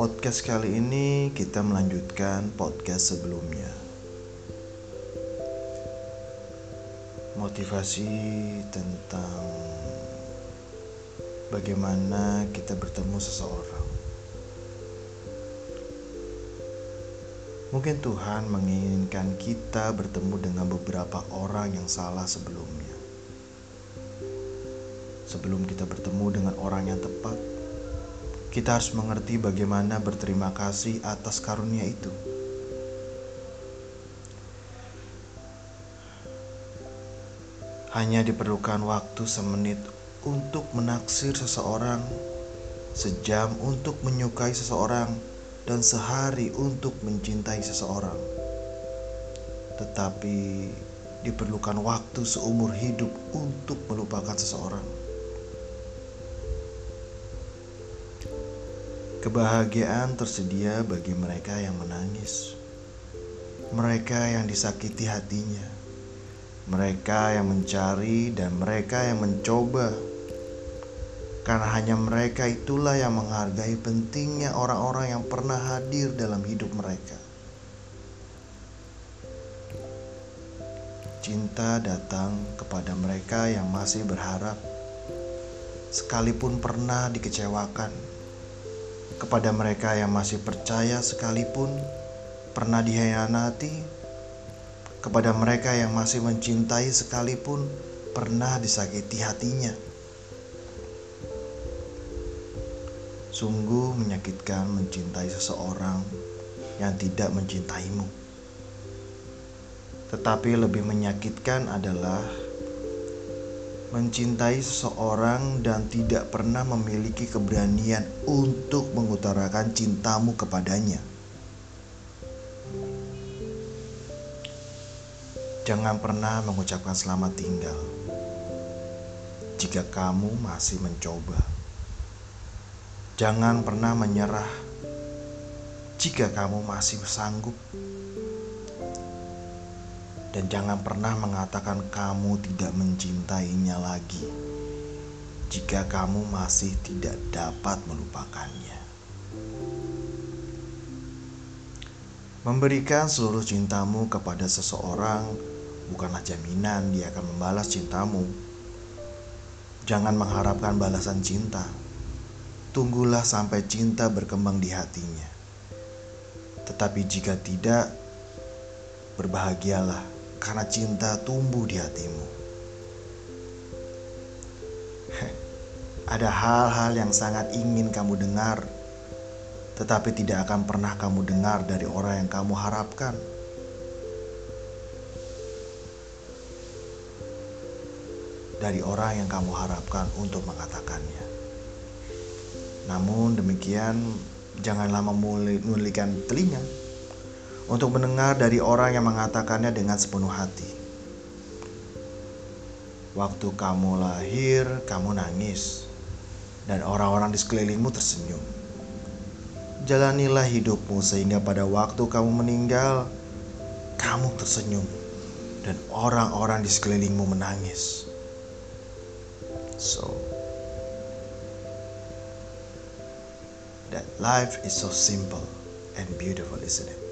podcast kali ini kita melanjutkan podcast sebelumnya. Motivasi tentang bagaimana kita bertemu seseorang. Mungkin Tuhan menginginkan kita bertemu dengan beberapa orang yang salah sebelumnya. Sebelum kita bertemu dengan orang yang tepat, kita harus mengerti bagaimana berterima kasih atas karunia itu. Hanya diperlukan waktu semenit untuk menaksir seseorang, sejam untuk menyukai seseorang, dan sehari untuk mencintai seseorang. Tetapi diperlukan waktu seumur hidup untuk melupakan seseorang. Kebahagiaan tersedia bagi mereka yang menangis, mereka yang disakiti hatinya, mereka yang mencari, dan mereka yang mencoba. Karena hanya mereka itulah yang menghargai pentingnya orang-orang yang pernah hadir dalam hidup mereka. Cinta datang kepada mereka yang masih berharap, sekalipun pernah dikecewakan kepada mereka yang masih percaya sekalipun pernah dihianati, kepada mereka yang masih mencintai sekalipun pernah disakiti hatinya. Sungguh menyakitkan mencintai seseorang yang tidak mencintaimu. Tetapi lebih menyakitkan adalah mencintai seseorang dan tidak pernah memiliki keberanian untuk mengutarakan cintamu kepadanya. Jangan pernah mengucapkan selamat tinggal jika kamu masih mencoba. Jangan pernah menyerah jika kamu masih sanggup dan jangan pernah mengatakan kamu tidak mencintainya lagi jika kamu masih tidak dapat melupakannya. Memberikan seluruh cintamu kepada seseorang bukanlah jaminan dia akan membalas cintamu. Jangan mengharapkan balasan cinta. Tunggulah sampai cinta berkembang di hatinya. Tetapi jika tidak, berbahagialah karena cinta tumbuh di hatimu. Ada hal-hal yang sangat ingin kamu dengar, tetapi tidak akan pernah kamu dengar dari orang yang kamu harapkan. Dari orang yang kamu harapkan untuk mengatakannya. Namun demikian, janganlah memulikan telinga untuk mendengar dari orang yang mengatakannya dengan sepenuh hati. Waktu kamu lahir, kamu nangis, dan orang-orang di sekelilingmu tersenyum. Jalanilah hidupmu sehingga pada waktu kamu meninggal, kamu tersenyum, dan orang-orang di sekelilingmu menangis. So, that life is so simple and beautiful, isn't it?